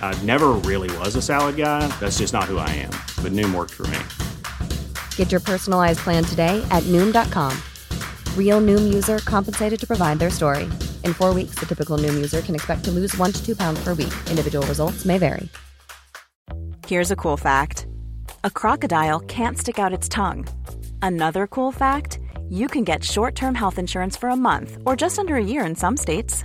I never really was a salad guy. That's just not who I am. But Noom worked for me. Get your personalized plan today at Noom.com. Real Noom user compensated to provide their story. In four weeks, the typical Noom user can expect to lose one to two pounds per week. Individual results may vary. Here's a cool fact a crocodile can't stick out its tongue. Another cool fact you can get short term health insurance for a month or just under a year in some states.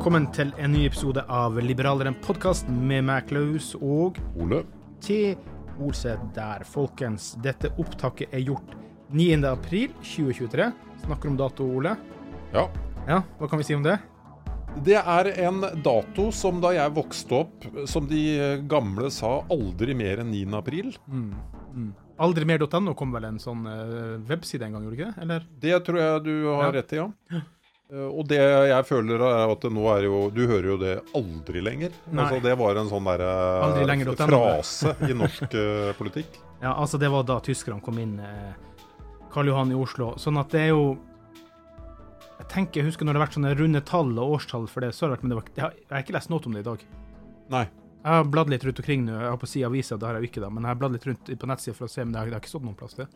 velkommen til en ny episode av Liberaleren podkast med meg, Klaus, og Ole. til Olseth der. Folkens, dette opptaket er gjort 9. april 2023. Snakker om dato, Ole. Ja. Ja, hva kan vi si om det? Det er en dato som da jeg vokste opp, som de gamle sa, aldri mer enn 9. april. Aldrimer.no kom vel en sånn eh, webside en gang, gjorde ikke det? Eller? Det tror jeg du har Ja. rett i, ja. Eh, Og det jeg føler er at nå er jo Du hører jo det aldri lenger. Altså Det var en sånn der derre frase i norsk eh, politikk. Ja, altså, det var da tyskerne kom inn, eh, Karl Johan i Oslo. Sånn at det er jo Jeg tenker, jeg husker når det har vært sånne runde tall og årstall for det, så har det vært, men det var, det har, jeg har ikke lest noe om det i dag. Nei. Jeg har bladd litt rundt omkring nå. Jeg har på si avisa, det har jeg jo ikke, da, men jeg har bladd litt rundt på nettsida for å se, men det har, det har ikke stått noen plass til.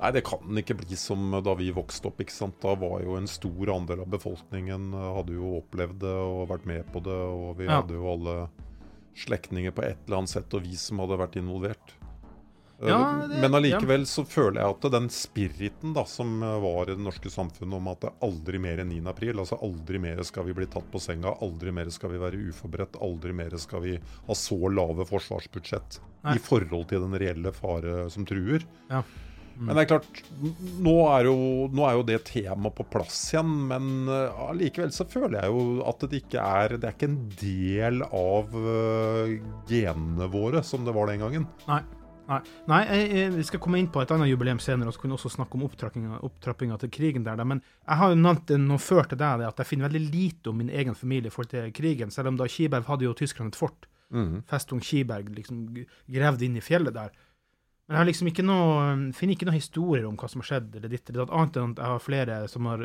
Nei, det kan ikke bli som da vi vokste opp. ikke sant? Da var jo en stor andel av befolkningen eh, hadde jo opplevd det og vært med på det. Og vi Ja. hadde jo alle slektninger på et eller annet sett og vi som hadde vært involvert. Eh, Ja, det- Men allikevel så føler jeg at den spiriten da, som eh, var i det norske samfunnet om at det aldri mer enn 9. april, altså aldri mer skal vi bli tatt på senga, aldri mer skal vi være uforberedt, aldri mer skal vi ha så lave forsvarsbudsjett Nei. i forhold til den reelle fare som truer. Ja. Men det er klart, nå er jo, nå er jo det temaet på plass igjen. Men allikevel uh, så føler jeg jo at det ikke er Det er ikke en del av uh, genene våre som det var den gangen. Nei. Nei, Nei jeg, jeg, vi skal komme inn på et annet jubileum senere, og så kan vi også snakke om opptrappinga, til krigen der. da. Men jeg har jo nevnt nå før til deg at jeg finner veldig lite om min egen familie i forhold til krigen. Selv om da Kiberg hadde jo tyskerne et fort. Festung Kiberg liksom gravd inn i fjellet der. Men jeg har liksom ikke noe, finner ikke noen historier om hva som har skjedd, eller ditt eller datt, annet enn at jeg har flere som har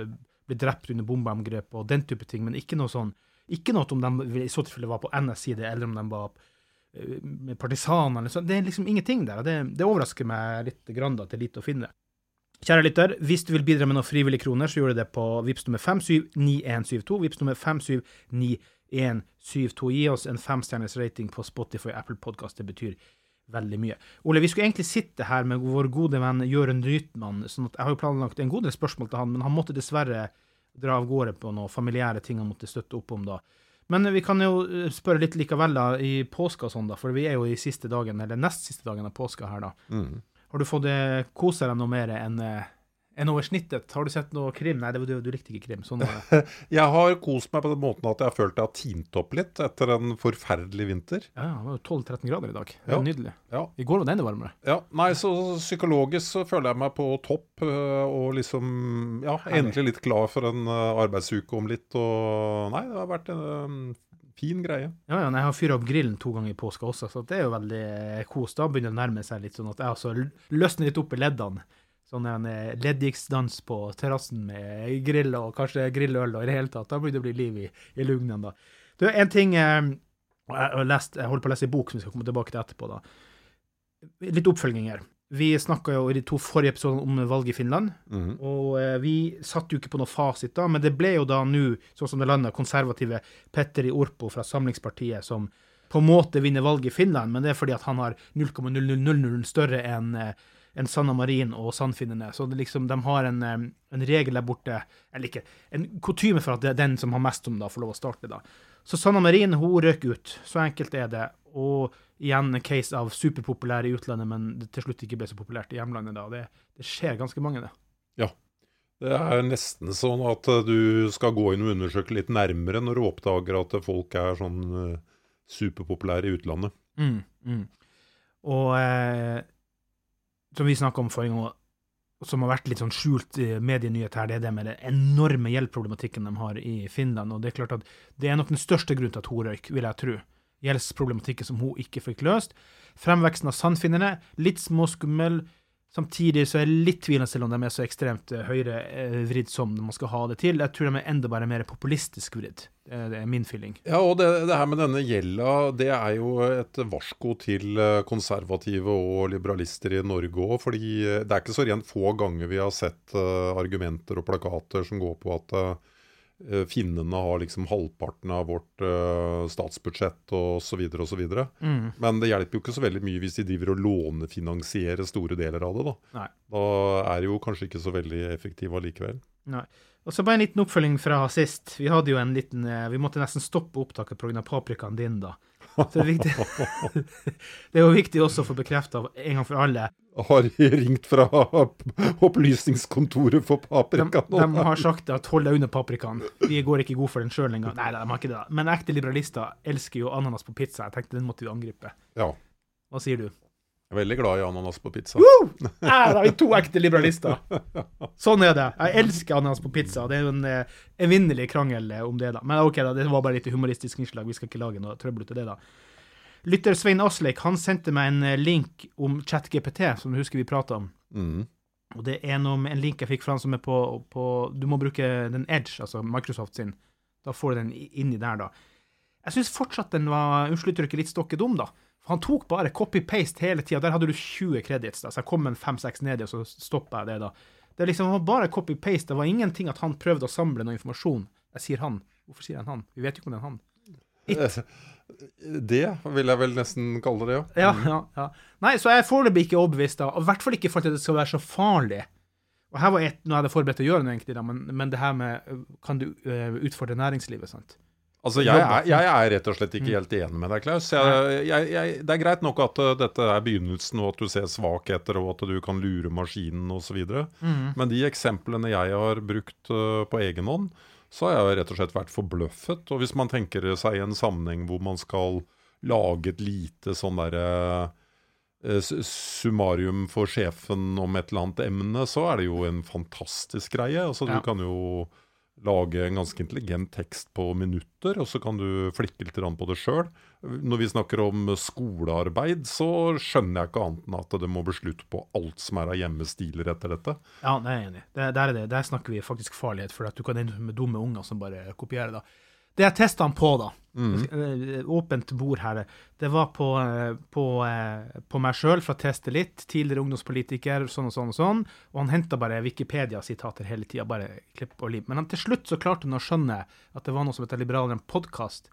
blitt drept under bombeangrep og den type ting, men ikke noe sånn Ikke noe om de i så tilfelle var på NS side, eller om de var eh, med partisaner eller sånn. Det er liksom ingenting der, og det, det overrasker meg litt grann da, er lite å finne. Kjære lytter, hvis du vil bidra med noen frivillige kroner, så gjør du det på VIPS nummer 579172. VIPS nummer 579172. Gi oss en femstjerners rating på Spotify Apple Podcast. Det betyr veldig mye. Ole, vi skulle egentlig sitte her med vår gode venn Jørund Rytmann. sånn at Jeg har jo planlagt en god del spørsmål til han, men han måtte dessverre dra av gårde på noen familiære ting han måtte støtte opp om da. Men vi kan jo eh, spørre litt likevel da, i påska og sånn, da, for vi er jo i siste dagen, eller nest siste dagen av påska her, da. Har du fått eh, kose deg noe mer enn eh, enn over snittet. Har du sett noe krim? Nei, det var du, du likte ikke krim. Sånn var det. Jeg har kost meg på den måten at jeg har følt jeg har tint opp litt etter en forferdelig vinter. Ja, det var jo 12-13 grader i dag. Det Ja. var nydelig. Ja. I går var det enda varmere. Ja, nei, så psykologisk så føler jeg meg på topp, øh, og liksom Ja, endelig litt klar for en øh, arbeidsuke om litt, og Nei, det har vært en fin greie. Ja, ja, jeg har fyra opp grillen to ganger i påska også, så det er jo veldig eh, kos. Da begynner det å nærme seg litt sånn at jeg altså løsner litt opp i leddene. Sånn en leddiksdans leddgiksdans på terrassen med grill og kanskje grilløl og i det hele tatt. Da begynner det å bli liv i, i lugnen, da. Du, en ting eh, jeg, lest, jeg holder på å lese en bok som vi skal komme tilbake til etterpå, da. Litt oppfølging her. Vi snakka jo i de to forrige episodene om valget i Finland. Mhm. Og eh, vi satt jo ikke på noe fasit da, men det ble jo da nå, sånn som det landa, konservative Petteri Orpo fra Samlingspartiet som på en måte vinner valget i Finland, men det er fordi at han har 0,0000 større enn eh, enn Sanna Marin og sannfinnene. Så det liksom, de har en, eh, en regel der borte, eller ikke, en kutyme for at det er den som har mest om da, får lov å starte, da. Så Sanna Marin hun røk ut. Så enkelt er det. Og igjen en case av superpopulær i utlandet, men det til slutt ikke ble så populært i hjemlandet. da. Det, det skjer ganske mange, det. Ja. Det er nesten sånn at øh, du skal gå inn og undersøke litt nærmere når du oppdager at folk er sånn øh, superpopulære i utlandet. Mm, mm. Og eh, som vi snakka om forrige gang, som har vært litt sånn skjult medienyhet her, det er det med den enorme gjeldproblematikken de har i Finland. Og det er klart at det er nok den største grunnen til at hun røyk, vil jeg tro. Gjeldsproblematikken som hun ikke fikk løst. Fremveksten av sandfinnene, litt småskummel. Samtidig så er jeg litt tvilende til om de er så ekstremt eh, høyrevridd som man skal ha det til. Jeg tror de er enda bare mer populistisk vridd. Det er- min feeling. Ja, og det, det her med denne gjelda, det er jo et varsko til øh, konservative og liberalister i Norge òg. Fordi det er ikke så rent få ganger vi har sett argumenter og plakater som går på at eh, finnene har liksom halvparten av vårt uh, statsbudsjett osv. osv. Mm. Men det hjelper jo ikke så veldig mye hvis de driver og lånefinansierer store deler av det. Da. Da er det jo kanskje ikke så veldig effektive allikevel. Nei. Og så bare en liten oppfølging fra sist. Vi hadde jo en liten eh, Vi måtte nesten stoppe opptaket pga. paprikaen din, da. Så det, er viktig. det er jo viktig også å få bekrefta en gang for alle. Har ringt fra Opplysningskontoret for De, paprika nå. de har sagt at hold deg unna paprikaen. Vi går ikke god for den sjøl engang. Nei, de har ikke det. Men ekte liberalister elsker jo ananas på pizza. Jeg tenkte den måtte vi angripe. Ja. Hva sier du? Jeg er veldig glad i ananas på pizza. Her har vi to ekte liberalister! Sånn er det. Jeg elsker ananas på pizza. Det er jo en eh, evinnelig krangel eh, om det, da. Men OK, da, det var bare litt humoristisk innslag. Vi skal ikke lage noe trøbbel ut av det, da. Lytter Svein Asleik han sendte meg en eh, link om ChatGPT, som du husker vi prata om. Mm. Og det er noe med en link jeg fikk fra han som er på, på Du må bruke den Edge, altså Microsoft sin. Da får du den inni der, da. Jeg syns fortsatt den var unnskyld uttrykket litt stokket dum, da. Han tok bare copy-paste hele tida. Der hadde du 20 credits, da. Så jeg kom en fem-seks i, og så stoppa jeg det, da. Det liksom var bare copy-paste. Det var ingenting at han prøvde å samle noe informasjon. Jeg sier han. Hvorfor sier jeg han? Vi vet jo ikke om det er han. Det vil jeg vel nesten kalle det, ja. Ja, ja, ja. Nei, så jeg er foreløpig ikke overbevist, da. Og i hvert fall ikke for at det skal være så farlig. Og her var et, Nå er det forberedt å gjøre noe, egentlig, da, men, men det her med øh, Kan du uh, utfordre næringslivet, sant? Altså, jeg er, jeg er rett og slett ikke helt enig med deg, Klaus. Jeg, jeg, det er greit nok at uh, dette er begynnelsen, og at du ser svakheter, og at du kan lure maskinen osv. Men de eksemplene jeg har brukt uh, på egen hånd, så har jeg rett og slett vært forbløffet. Og hvis man tenker seg en sammenheng hvor man skal lage et lite sånn derre eh, summarium for sjefen om et eller annet emne, så er det jo en fantastisk greie. Altså, Ja. Du kan jo lage en ganske intelligent tekst på minutter, og så kan du flikke litt på det sjøl. Når vi snakker om skolearbeid, så skjønner jeg ikke annet enn at det må bli slutt på alt som er av hjemmestiler etter dette. Ja, det er jeg enig i. Der, er. Der snakker vi faktisk farlighet, for at du kan ende med dumme unger som bare kopierer. da. Det jeg testa han på, da, mm. åpent bord her, det var på, eh, på, eh, på meg sjøl, fra Teste litt, tidligere ungdomspolitiker, sånn og sånn og sånn, og han henta bare Wikipedia-sitater hele tida, bare klipp og lim. Men han, til slutt så klarte han å skjønne at det var noe som heter Liberaler en podkast.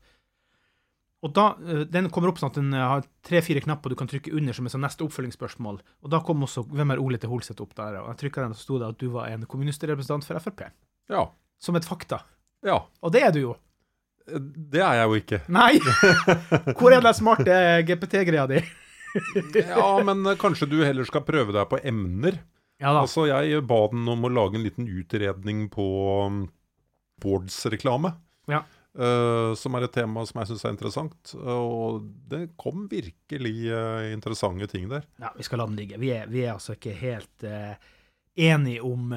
Og da, eh, Den kommer opp sånn at den eh, har tre-fire knapper du kan trykke under som er sånn neste oppfølgingsspørsmål. Og da kom også 'Hvem er Ole til Holseth?' opp der, og jeg trykka den, og så sto det at du var en kommunistrepresentant for Frp. Ja. Som et fakta. ja. Og det er du jo. Det er jeg jo ikke. Nei! Hvor er den smarte GPT-greia di? Ja, men eh, kanskje du heller skal prøve deg på emner. Ja da. Altså, jeg ba den om å lage en liten utredning på um, boards-reklame. Ja. Uh, som er et tema som jeg syns er interessant. Og det kom virkelig uh, interessante ting der. Ja, vi skal la den ligge. Vi er, vi er altså ikke helt uh, enige om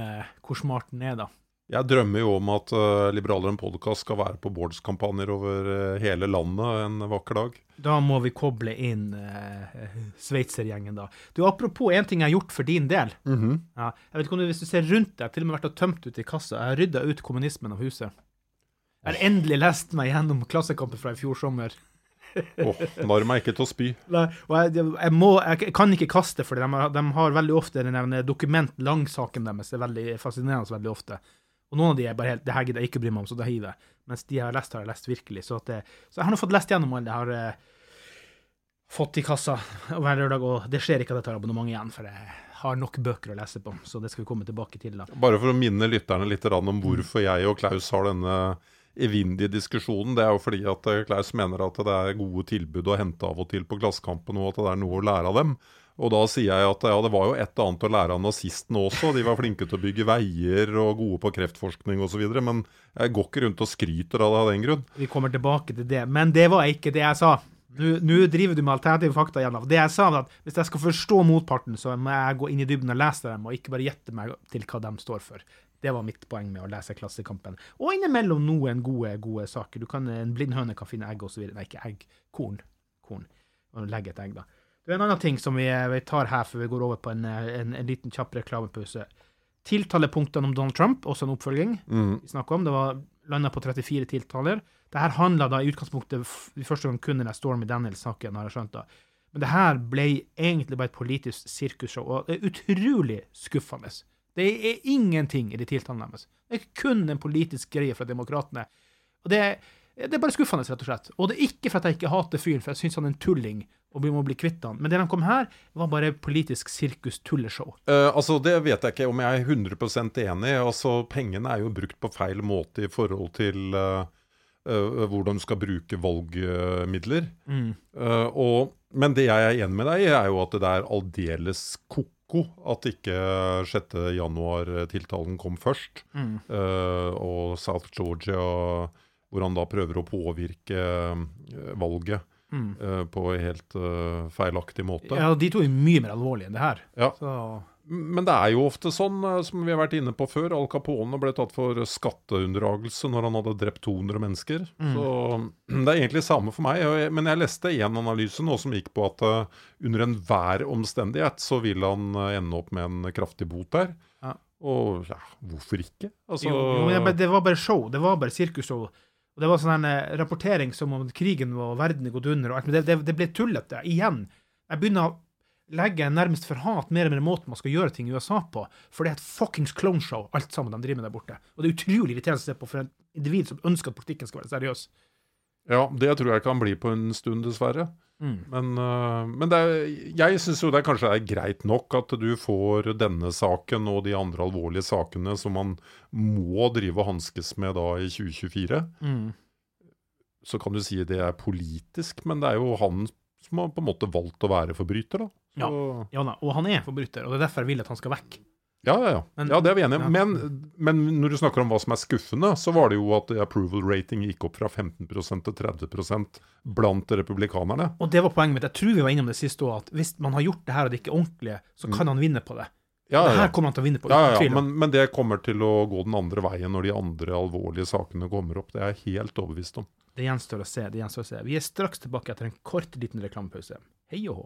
hvor smart den er, da. Jeg drømmer jo om at uh, Liberalere en podkast skal være på boards-kampanjer over uh, hele landet en vakker dag. Da må vi koble inn uh, sveitsergjengen, da. Du, Apropos en ting jeg har gjort for din del. ja, jeg vet ikke om du, Hvis du ser rundt deg, jeg har til og med vært og tømt ut i kassa. Jeg har rydda ut kommunismen av huset. Jeg har endelig lest meg gjennom Klassekampen fra i fjor sommer. Åh, Narr meg ikke til å spy. Nei, og jeg, jeg, må, jeg kan ikke kaste, for de de har veldig ofte den dokument-langsaken deres. Det er veldig fascinerende veldig ofte. Og noen av de er bare helt Det her gidder jeg ikke bry meg om, så da hiver jeg. Mens de jeg har lest, har jeg lest virkelig. Så, det, så jeg har nå fått lest gjennom alle jeg har eh, fått i kassa hver lørdag, og det skjer ikke at jeg tar abonnement igjen, for jeg har nok bøker å lese på. Så det skal vi komme tilbake til, da. Bare for å minne lytterne litt om hvorfor jeg og Klaus har denne evindige diskusjonen. Det er jo fordi at eh, Klaus mener at det er gode tilbud å hente av og til på Klassekampen, og at det er noe å lære av dem. Og da sier jeg at ja, det var jo et annet å lære av nazistene også. De var flinke til å bygge veier og gode på kreftforskning osv. Men jeg går ikke rundt og skryter av det av den grunn. Vi kommer tilbake til det. Men det var ikke det jeg sa. Nå driver du med alternative fakta igjen. Det jeg sa, var at hvis jeg skal forstå motparten, så må jeg gå inn i dybden og lese dem, og ikke bare gjette meg til hva de står for. Det var mitt poeng med å lese Klassekampen. Og innimellom noen gode, gode saker. Du kan, en blind høne kan finne egg osv. Nei, ikke egg. Korn. Korn. Legge et egg, da. Det er en annen ting som vi, vi tar her før vi går over på en, en, en liten kjapp reklamepause. Tiltalepunktene om Donald Trump, også en oppfølging. Vi snakket om, Det var landa på 34 tiltaler. Det her handla da i utgangspunktet i første gang kun den Stormy Daniels-saken, har jeg skjønt. da. Men det her ble egentlig bare et politisk sirkusshow, og det er utrolig skuffende. Det er ingenting i de tiltalene deres. Det er kun en politisk greie fra demokratene. Og det er, det er bare skuffende, rett og slett. Og det er ikke for at jeg ikke hater fyren, for jeg syns han er en tulling, og vi må bli kvitt han. Men det de kom her, var bare politisk sirkus-tulleshow. Uh, altså Det vet jeg ikke om jeg er 100% enig i. Altså Pengene er jo brukt på feil måte i forhold til uh, uh, hvordan du skal bruke valgmidler. Eh, og, men det jeg er enig med deg i, er jo at det er aldeles ko-ko at ikke 6. januar-tiltalen kom først. Eh, og South Georgia, hvor han da prøver å påvirke eh, valget eh, på en helt uh, feilaktig måte. Ja, de to er mye mer alvorlige enn det her. Ja. Så Men det er jo ofte sånn, eh, som vi har vært inne på før. Al Capone ble tatt for skatteunndragelse når han hadde drept 200 mennesker. Så det er egentlig samme for meg. Men jeg leste én analyse nå som gikk på at uh, under enhver omstendighet så vil han ende opp med en kraftig bot der. Ja. Og ja, hvorfor ikke? Altså, Jo, jo, det, det var bare show. Det var bare sirkusshow. Og det var sånn en rapportering som om krigen var verden er gått under. og alt, men det, det, det ble tullete. Igjen. Jeg begynner å legge nærmest for hat mer og mer måten man skal gjøre ting i USA på. For det er et fuckings cloneshow, alt sammen de driver med der borte. Og det er utrolig irriterende å se på for en individ som ønsker at politikken skal være seriøs. Ja, det tror jeg kan bli på en stund, dessverre. Men, øh, men er, jeg syns jo det kanskje er greit nok at du får denne saken og de andre alvorlige sakene som man må drive og hanskes med da i 2024. Så kan du si det er politisk, men det er jo han som har på en måte valgt å være forbryter, da. Ja da, Og han er forbryter, og det er derfor jeg vil at han skal vekk. Ja, ja, ja. Men- ja, det er vi enige ja. om. Men, men når du snakker om hva som er skuffende, så var det jo at approval rating gikk opp fra 15% til 30% blant republikanerne. Og det var poenget mitt. Jeg tror vi var innom det siste òg, at hvis man har gjort det her og det ikke er ordentlig, så kan han vinne på det. Ja, Det ja, her kommer han til å vinne på. Ja, ja, ja. Men, men det kommer til å gå den andre veien når de andre alvorlige sakene kommer opp. Det er jeg helt overbevist om. Det gjenstår å se. det gjenstår å se. Vi er straks tilbake etter en kort liten reklamepause. Hei og hå.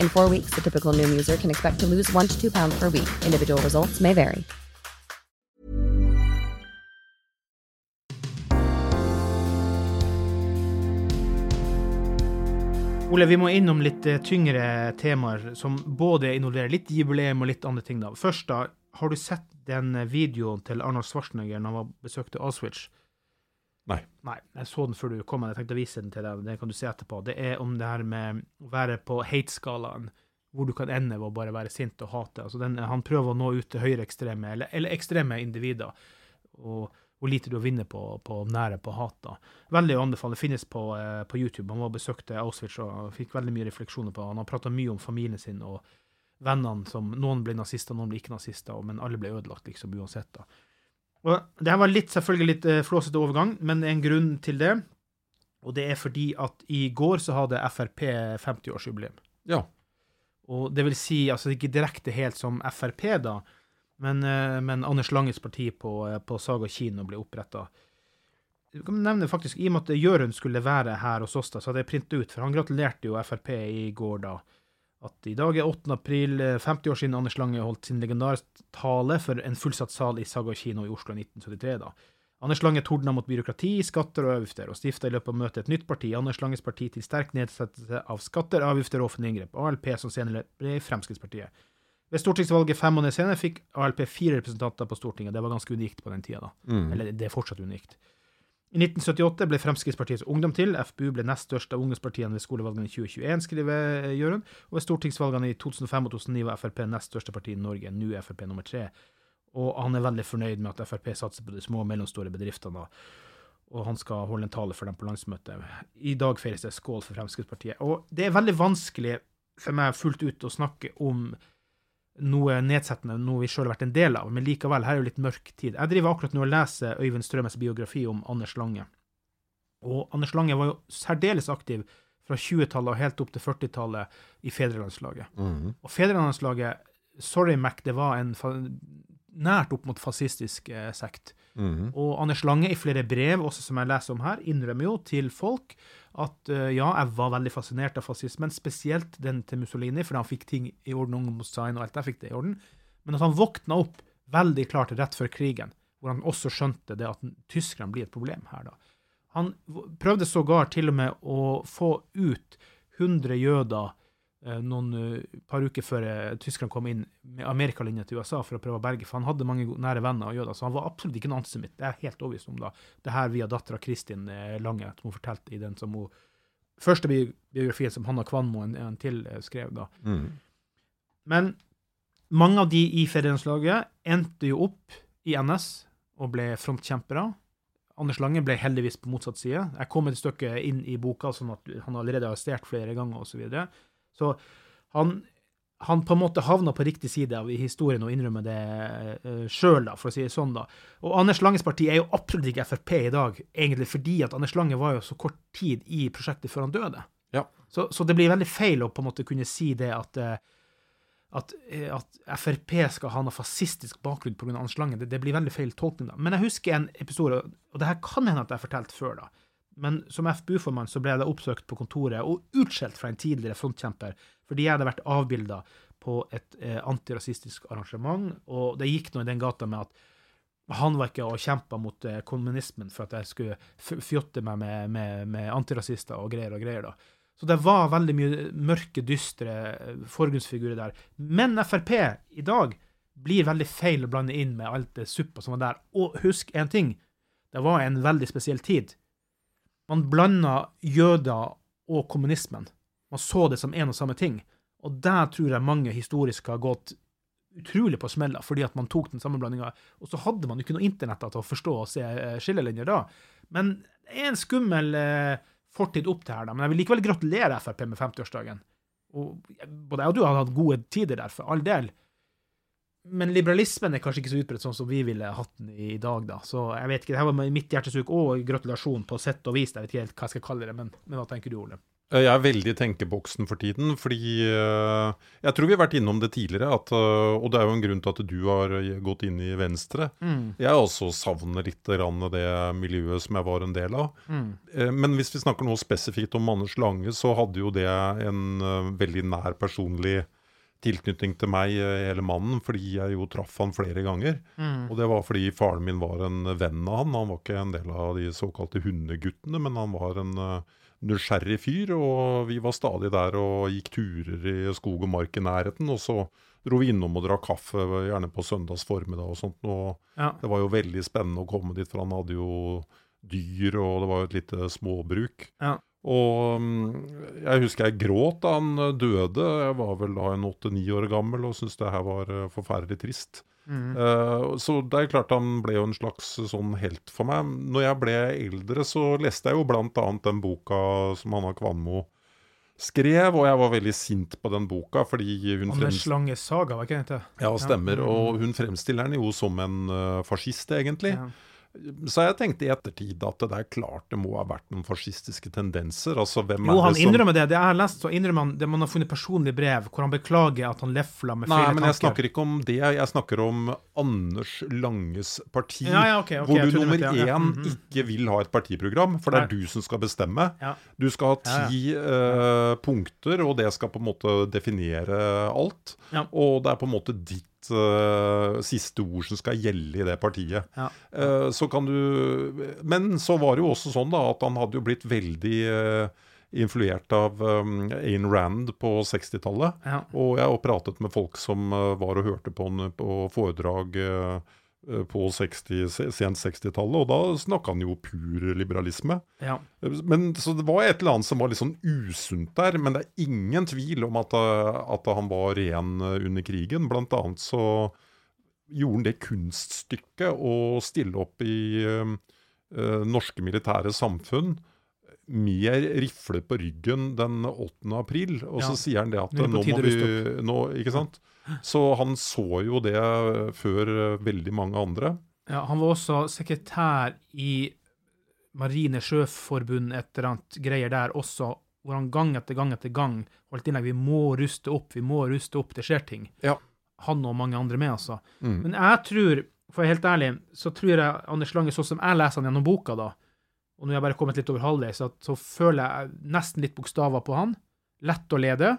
In four weeks, the typical Noom user can expect to lose one to two pounds per week. Individual results may vary. Ole, vi må innom litt eh, tyngre temaer som både involverer litt jubileum og litt andre ting. da. Først, da, har du sett den eh, videoen til Arnold Schwarzenegger når han besøkte Auschwitz? Nei. Nei, jeg så den før du kom, men jeg tenkte å vise den til deg. Det kan du se etterpå. Det er om det her med å være på hate-skalaen, hvor du kan ende ved å bare være sint og hate. Altså den, han prøver å nå ut til høyreekstreme, eller, eller ekstreme individer. Og hvor lite du vinner på, på nære på hat. da. Veldig å anbefale. Finnes på, eh, på YouTube. Han var og besøkte Auschwitz og fikk veldig mye refleksjoner på Han har prata mye om familien sin og vennene som Noen ble nazister, noen ble ikke nazister, men alle ble ødelagt liksom uansett. da. Og Det var litt, selvfølgelig litt eh, flåsete overgang, men det er en grunn til det. Og det er fordi at i går så hadde Frp 50-årsjubileum. Ja. Og det vil si, altså ikke direkte helt som Frp, da, men, eh, men Anders Langes parti på, eh, på Saga kino ble oppretta. Du kan nevne faktisk, I og med at Jørund skulle være her hos oss, da, så hadde jeg printet ut, for han gratulerte jo Frp i går, da. At i dag er 8. april, eh, 50 år siden Anders Lange holdt sin legendariske tale for en fullsatt sal i Saga kino i Oslo i 1973. da. Anders Lange tordna mot byråkrati, skatter og avgifter, og stifta i løpet av møtet et nytt parti, Anders Langes parti til sterk nedsettelse av skatter, avgifter og offentlige inngrep, ALP, som senere ble Fremskrittspartiet. Ved stortingsvalget fem måneder senere fikk ALP fire representanter på Stortinget. Det var ganske unikt på den tida. da. Mm. Eller det er fortsatt unikt. I 1978 ble Fremskrittspartiets Ungdom til. FPU ble nest størst av ungdomspartiene ved skolevalgene i 2021, skriver eh, Jørund. Og ved stortingsvalgene i 2005 og 2009 var Frp nest største parti i Norge. Nå er Frp nummer tre. Og han er veldig fornøyd med at Frp satser på de små og mellomstore bedriftene. Og han skal holde en tale for dem på landsmøtet. I dag feires det skål for Fremskrittspartiet. Og det er veldig vanskelig for meg fullt ut å snakke om noe nedsettende, noe vi sjøl har vært en del av, men likevel, her er jo litt mørk tid. Jeg driver akkurat nå og leser Øyvind Strømes biografi om Anders Lange. Og Anders Lange var jo særdeles aktiv fra 20-tallet og helt opp til 40-tallet i fedrelandslaget. Mhm. Og fedrelandslaget, sorry Mac, det var en nært opp mot fascistisk eh, sekt. Mhm. Og Anders Lange, i flere brev, også som jeg leser om her, innrømmer jo til folk at uh, ja, jeg var veldig fascinert av fascismen, spesielt den til Mussolini, fordi han fikk ting i orden, ungdomsdesign og alt der fikk det i orden. Men at han våkna opp veldig klart rett før krigen, hvor han også skjønte det at tyskerne blir et problem her, da. Han prøvde sågar til og med å få ut 100 jøder noen eh, par uker før eh, tyskerne kom inn med amerikalinja til USA for å prøve å berge, for han hadde mange nære venner og jøder, så han var absolutt ikke noen antisemitt. Det er jeg helt overbevist om, da. Det her via dattera Kristin eh, Lange, som hun fortalte i den som hun første biografien som Hanna Kvanmo en, en til eh, skrev, da. Mm. Men mange av de i fedrelandslaget endte jo opp i NS og ble frontkjempere. Anders Lange ble heldigvis på motsatt side. Jeg kom et stykke inn i boka, sånn at han allerede har arrestert flere ganger osv. Så, han, han på en måte havna på riktig side av historien og innrømmer det uh, sjøl, for å si det sånn. da. Og Anders Langes parti er jo absolutt ikke Frp i dag, egentlig fordi at Anders Lange var jo så kort tid i prosjektet før han døde. Ja. Så, så det blir veldig feil å på en måte kunne si det at eh, at, eh, at Frp skal ha noe fascistisk bakgrunn pga. Anders Lange. Det, det blir veldig feil tolkning. da. Men jeg husker en episode, og det her kan hende at jeg har fortalt før, da. Men som FBU-formann så ble jeg da oppsøkt på kontoret og utskjelt fra en tidligere frontkjemper fordi jeg hadde vært avbilda på et eh, antirasistisk arrangement, og det gikk nå i den gata med at han var ikke og kjempa mot eh, kommunismen for at jeg skulle fjotte meg med, med, med antirasister og greier og greier. da. Så det var veldig mye mørke, dystre eh, forgrunnsfigurer der. Men Frp i dag blir veldig feil å blande inn med alt det suppa som var der. Og husk en ting, det var en veldig spesiell tid. Man blanda jøder og kommunismen. Man så det som en og samme ting. Og der tror jeg mange historisk har gått utrolig på smella, fordi at man tok den samme blandinga. Og så hadde man jo ikke noe internett til å forstå og se eh, skillelinjer da. Men det er en skummel eh, fortid opp til her, da. Men jeg vil likevel gratulere Frp med 50-årsdagen. Og både jeg og du har hatt gode tider der, for all del. Men liberalismen er kanskje ikke så utbredt sånn som vi ville hatt den i dag, da. Så jeg vet ikke, det her var mitt hjertesuk og gratulasjon på sett og vis. Jeg vet ikke helt hva jeg skal kalle det, men, men hva tenker du, Ole? Eh, Jeg er veldig i tenkeboksen for tiden, fordi eh, Jeg tror vi har vært innom det tidligere, at, eh, og det er jo en grunn til at du har gått inn i Venstre. Jeg også savner litt det miljøet som jeg var en del av. Mm. Men hvis vi snakker noe spesifikt om Anders Lange, så hadde jo det en eh, veldig nær personlig tilknytning til meg, eh, hele mannen, fordi jeg jo traff han flere ganger. Og det var fordi faren min var en venn av han. Han var ikke en del av de såkalte hundeguttene, men han var en uh, nysgjerrig fyr, og vi var stadig der og gikk turer i skog og mark i nærheten. Og så dro vi innom og drakk kaffe, gjerne på søndags formiddag og sånt. Og Ja. det var jo veldig spennende å komme dit, for han hadde jo dyr, og det var jo et lite småbruk. Ja. Og mm, jeg husker jeg gråt da han eh, døde. Jeg var vel da en åtte-ni år gammel og syntes det her var eh, forferdelig trist. Eh, så det er klart han ble jo en slags sånn helt for meg. Når jeg ble eldre, så leste jeg jo blant annet den boka som Hanna Kvanmo skrev, og jeg var veldig sint på den boka, fordi hun Anders frems- Lange Saga, var ikke det ja, stemmer. Og hun fremstiller den jo som en fascist, egentlig. Ja. Så jeg tenkte i ettertid at det er klart det må ha vært noen fascistiske tendenser. Altså, hvem Jo, er det som innrømmer det. Det jeg har lest, så innrømmer han det man har funnet personlige brev hvor han beklager at han lefla med Nei, men jeg snakker ikke om det. Jeg snakker om Anders Langes parti. Ja, ja, okay, okay, hvor du nummer én ja, mm mhm. ikke vil ha et partiprogram, for det er du som skal bestemme. Du skal ha ti uh, punkter, og det skal på en måte definere alt. Og det er på en måte ditt eh, siste ord som skal gjelde i det partiet. Ja. Uh, så kan du Men så var det jo også sånn da at han hadde jo blitt veldig uh, influert av um, Ayn Rand på 60-tallet. Ja. Og jeg har pratet med folk som var og hørte på han på foredrag eh, på 60, sent 60-tallet, og da snakka han jo pur liberalisme. Ja. Men, så det var et eller annet som var litt sånn usunt der, men det er ingen tvil om at, eh, at han var ren eh, under krigen. Blant annet så gjorde han det kunststykket å stille opp i eh, eh, norske militære samfunn med rifle på ryggen den 8. april, og Ja. så sier han det at Nå må vi nå, Ikke sant? Så han så jo det før eh, veldig mange andre. Ja, han var også sekretær i Marine Sjøforbund, et eller annet greier der også, hvor han gang etter gang etter gang holdt innlegg. Vi må ruste opp, vi må ruste opp, det skjer ting. Ja. Han og mange andre med, altså. Mm. Men jeg tror, for å være helt ærlig, så tror jeg Anders Lange, sånn som jeg leser han gjennom boka, da, og nå har jeg bare kommet litt over halvveis, så, så føler jeg nesten litt bokstaver på han. Lett å lede,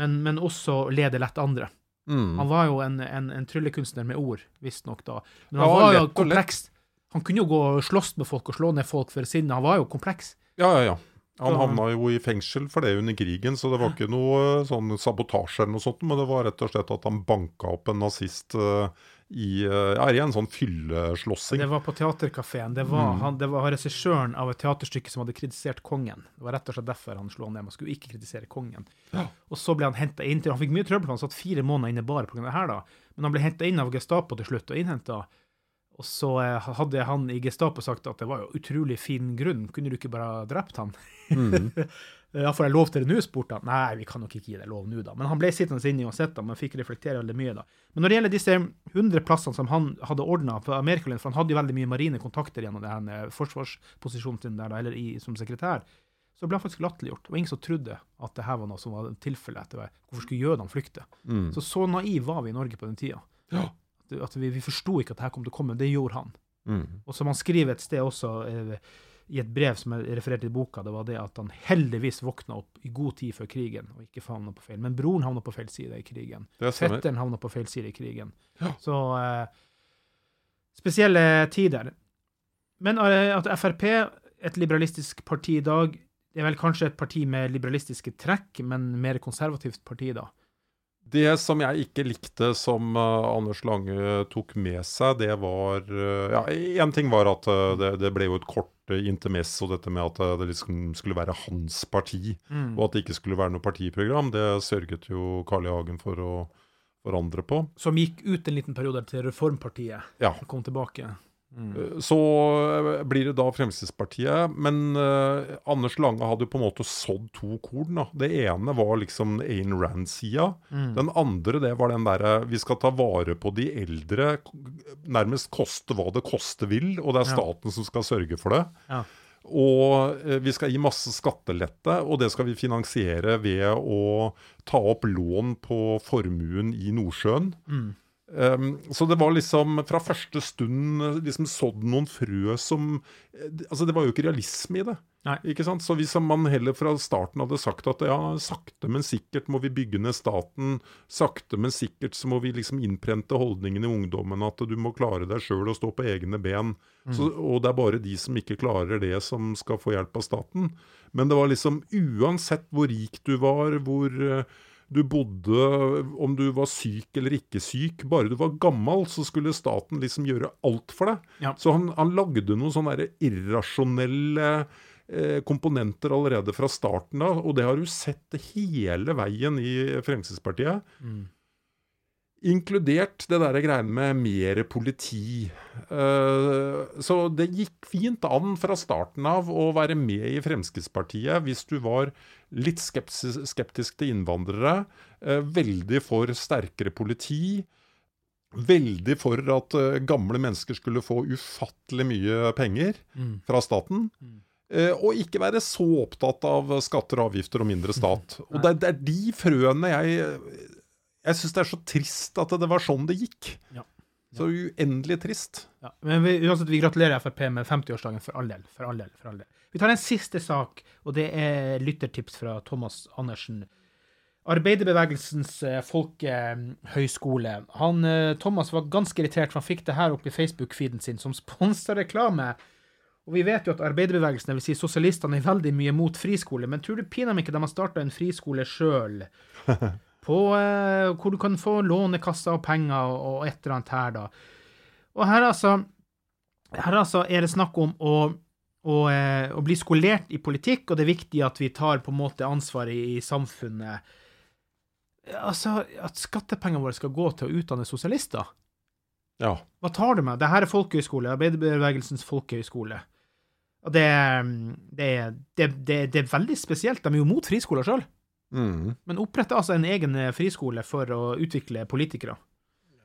men, men også lede lett andre. Mm. Han var jo en, en, en tryllekunstner med ord, visstnok da. Men Ja, han var jo kompleks. Han kunne jo gå og slåss med folk og slå ned folk for sinne. Han var jo kompleks. Ja, ja, ja. Han havna jo i fengsel for det under krigen, så det var ikke noe sånn sabotasje eller noe sånt, men det var rett og slett at han banka opp en nazist eh, i, eh, ja, i en sånn fylleslåssing. Det var på Teaterkafeen. Det var, Mm. han, det var regissøren av et teaterstykke som hadde kritisert kongen. Det var rett og slett derfor han slo han ned. Man skulle ikke kritisere kongen. Og så ble han henta inn til Han fikk mye trøbbel, for han satt fire måneder inne bare pga. det her, da. Men han ble henta inn av Gestapo til slutt, og innhenta. Og så eh, hadde han i Gestapo sagt at det var jo utrolig fin grunn, kunne du ikke bare drept han? Mm. ja, får jeg lov til det nå, spurte han. Nei, vi kan nok ikke gi deg lov nå, da. Men han ble sittende inne uansett, da, men fikk reflektere veldig mye, da. Men når det gjelder disse 100 plassene som han hadde ordna på Amerikalund, for han hadde jo veldig mye marine kontakter gjennom den eh, forsvarsposisjonen sin der, da, eller i, som sekretær, så ble han faktisk latterliggjort. Det var ingen som trodde at det her var noe som var tilfellet etter hvert. Hvorfor skulle jødene flykte? Mm. Så så naiv var vi i Norge på den tida. Ja. At, at vi, vi forsto ikke at det her kom til å komme. Det gjorde han. Mm. Og som han skriver et sted også, eh, i et brev som er referert i boka, det var det at han heldigvis våkna opp i god tid før krigen, og ikke havna på feil. Men broren havna på feil side i krigen. Fetteren havna på feil side i krigen. Ja. Så eh, spesielle tider. Men eh, at Frp, et liberalistisk parti i dag, det er vel kanskje et parti med liberalistiske trekk, men mer konservativt parti, da. Det som jeg ikke likte som uh, Anders Lange tok med seg, det var uh, Ja, én ting var at uh, det, det, ble jo et kort intermesso, dette med at det liksom skulle være hans parti, mm. og at det ikke skulle være noe partiprogram. Det sørget jo Carl I. Hagen for å forandre på. Som gikk ut en liten periode til Reformpartiet ja. og kom tilbake. Mm. Eh, så eh, blir det da Fremskrittspartiet. Men eh, Anders Lange hadde jo på en måte sådd to korn. Da. Det ene var liksom Ayn Rand-sida. Mm. Den andre det var den derre vi skal ta vare på de eldre, nærmest koste hva det koste vil. Og det er staten ja. som skal sørge for det. Ja. Og eh, vi skal gi masse skattelette, og det skal vi finansiere ved å ta opp lån på formuen i Nordsjøen. Mm. Um, så det var liksom fra første stund liksom sådd noen frø som Altså, det var jo ikke realisme i det. Nei. Ikke sant? Så hvis man heller fra starten hadde sagt at ja, sakte, men sikkert må vi bygge ned staten, sakte, men sikkert så må vi liksom innprente holdningen i ungdommen at du må klare deg sjøl og stå på egne ben, mm. så, og det er bare de som ikke klarer det, som skal få hjelp av staten. Men det var liksom uansett hvor rik du var, hvor uh, du bodde, om du var syk eller ikke syk. Bare du var gammel, så skulle staten liksom gjøre alt for deg. Ja. Så han, han, lagde noen sånne irrasjonelle eh, komponenter allerede fra starten av, og det har du sett hele veien i Fremskrittspartiet. Mm. Inkludert det der greiene med mer politi. Uh, så det gikk fint an fra starten av å være med i Fremskrittspartiet hvis du var litt skeptisk, til innvandrere. Uh, veldig for sterkere politi. Veldig for at uh, gamle mennesker skulle få ufattelig mye penger mm. fra staten. Mm. og ikke være så opptatt av skatter og avgifter og mindre stat. Og det, det er de frøene jeg jeg syns det er så trist at det var sånn det gikk. Ja. Så uendelig trist. Ja, men vi, uansett, vi gratulerer Frp med 50-årsdagen for all del. For all del, for all del. Vi tar en siste sak, og det er lyttertips fra Thomas Andersen. Arbeiderbevegelsens eh, folkehøyskole. Han, eh, Thomas var ganske irritert, for han fikk det her opp i Facebook-feeden sin som sponsa reklame. Og vi vet jo at arbeiderbevegelsen, dvs. Si sosialistene, er veldig mye mot friskole, men tror du pinadø ikke de har starta en friskole sjøl? på eh, hvor du kan få lånekasser og penger og, et eller annet her, da. Og her altså, her altså er det snakk om å, å, eh, å, bli skolert i politikk, og det er viktig at vi tar på en måte ansvar i, i samfunnet. Altså, at skattepengene våre skal gå til å utdanne sosialister. Ja. Hva tar du med? Dette er folkehøyskole, arbeiderbevegelsens folkehøyskole. Og det, det, det, det, er veldig spesielt. De er jo mot friskoler sjøl. Mm. Men opprette altså en egen eh, friskole for å utvikle politikere.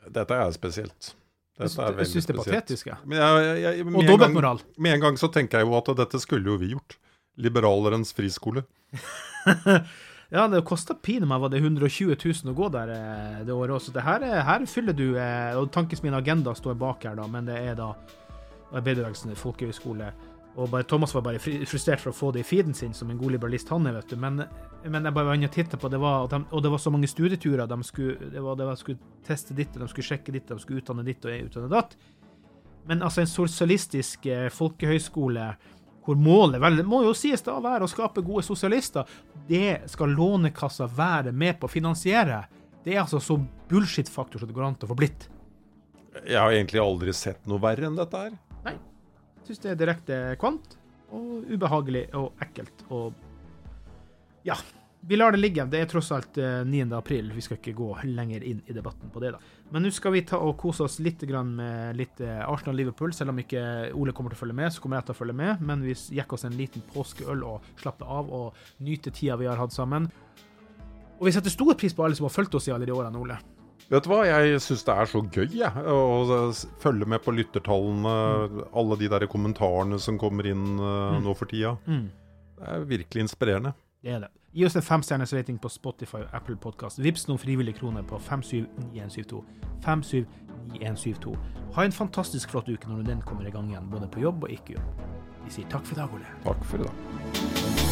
Dette er spesielt. Dette er jeg syns det er patetisk. Ja. Jeg, jeg, og dobbeltmoral. Med en gang så tenker jeg jo at dette skulle jo vi gjort. Liberalerens friskole. ja, det kosta pinadø meg var det 120 000 å gå der eh, det året også. Det her, her fyller du eh, Og Tankes min agenda står bak her, da, men det er da Arbeiderbevegelsen folkehøgskole. Og bare, Thomas var bare frustrert for å få det i feeden sin, som en god liberalist han er, vet du. Men, men jeg bare var inne og titta på det, var, de, og det var så mange studieturer. De skulle, det var, det var, skulle teste ditt, de skulle sjekke ditt, de skulle utdanne ditt og utdanne datt. Men altså, en sosialistisk eh, folkehøyskole hvor målet vel, må jo sies da være å skape gode sosialister, det skal Lånekassa være med på å finansiere. Det er altså så bullshit-faktor som det går an til å få blitt. Jeg har egentlig aldri sett noe verre enn dette her. Nei. Syns det er direkte kvant og ubehagelig og ekkelt og Ja. Vi lar det ligge. Det er tross alt 9. Eh, april. Vi skal ikke gå lenger inn i debatten på det, da. Men nå skal vi ta og kose oss litt med litt eh, Arsenal-Liverpool. Selv om ikke Ole kommer til å følge med, så kommer jeg til å følge med. Men vi jekker oss en liten påskeøl og slapper av og nyter tida vi har hatt sammen. Og vi setter stor pris på alle som har fulgt oss i alle de årene, Ole. Vet du hva, jeg syns det er så gøy jeg, å følge med på lyttertallene. Mm. Alle de der kommentarene som kommer inn uh, nå for tida. Mm. Det er virkelig inspirerende. Det er det. Gi oss en femstjerners rating på Spotify og Apple Podkast. Vips noen frivillige kroner på 579172. 579172. Ha en fantastisk flott uke når den kommer i gang igjen, både på jobb og ikke jobb. Vi sier takk for i dag, Ole. Takk for i dag.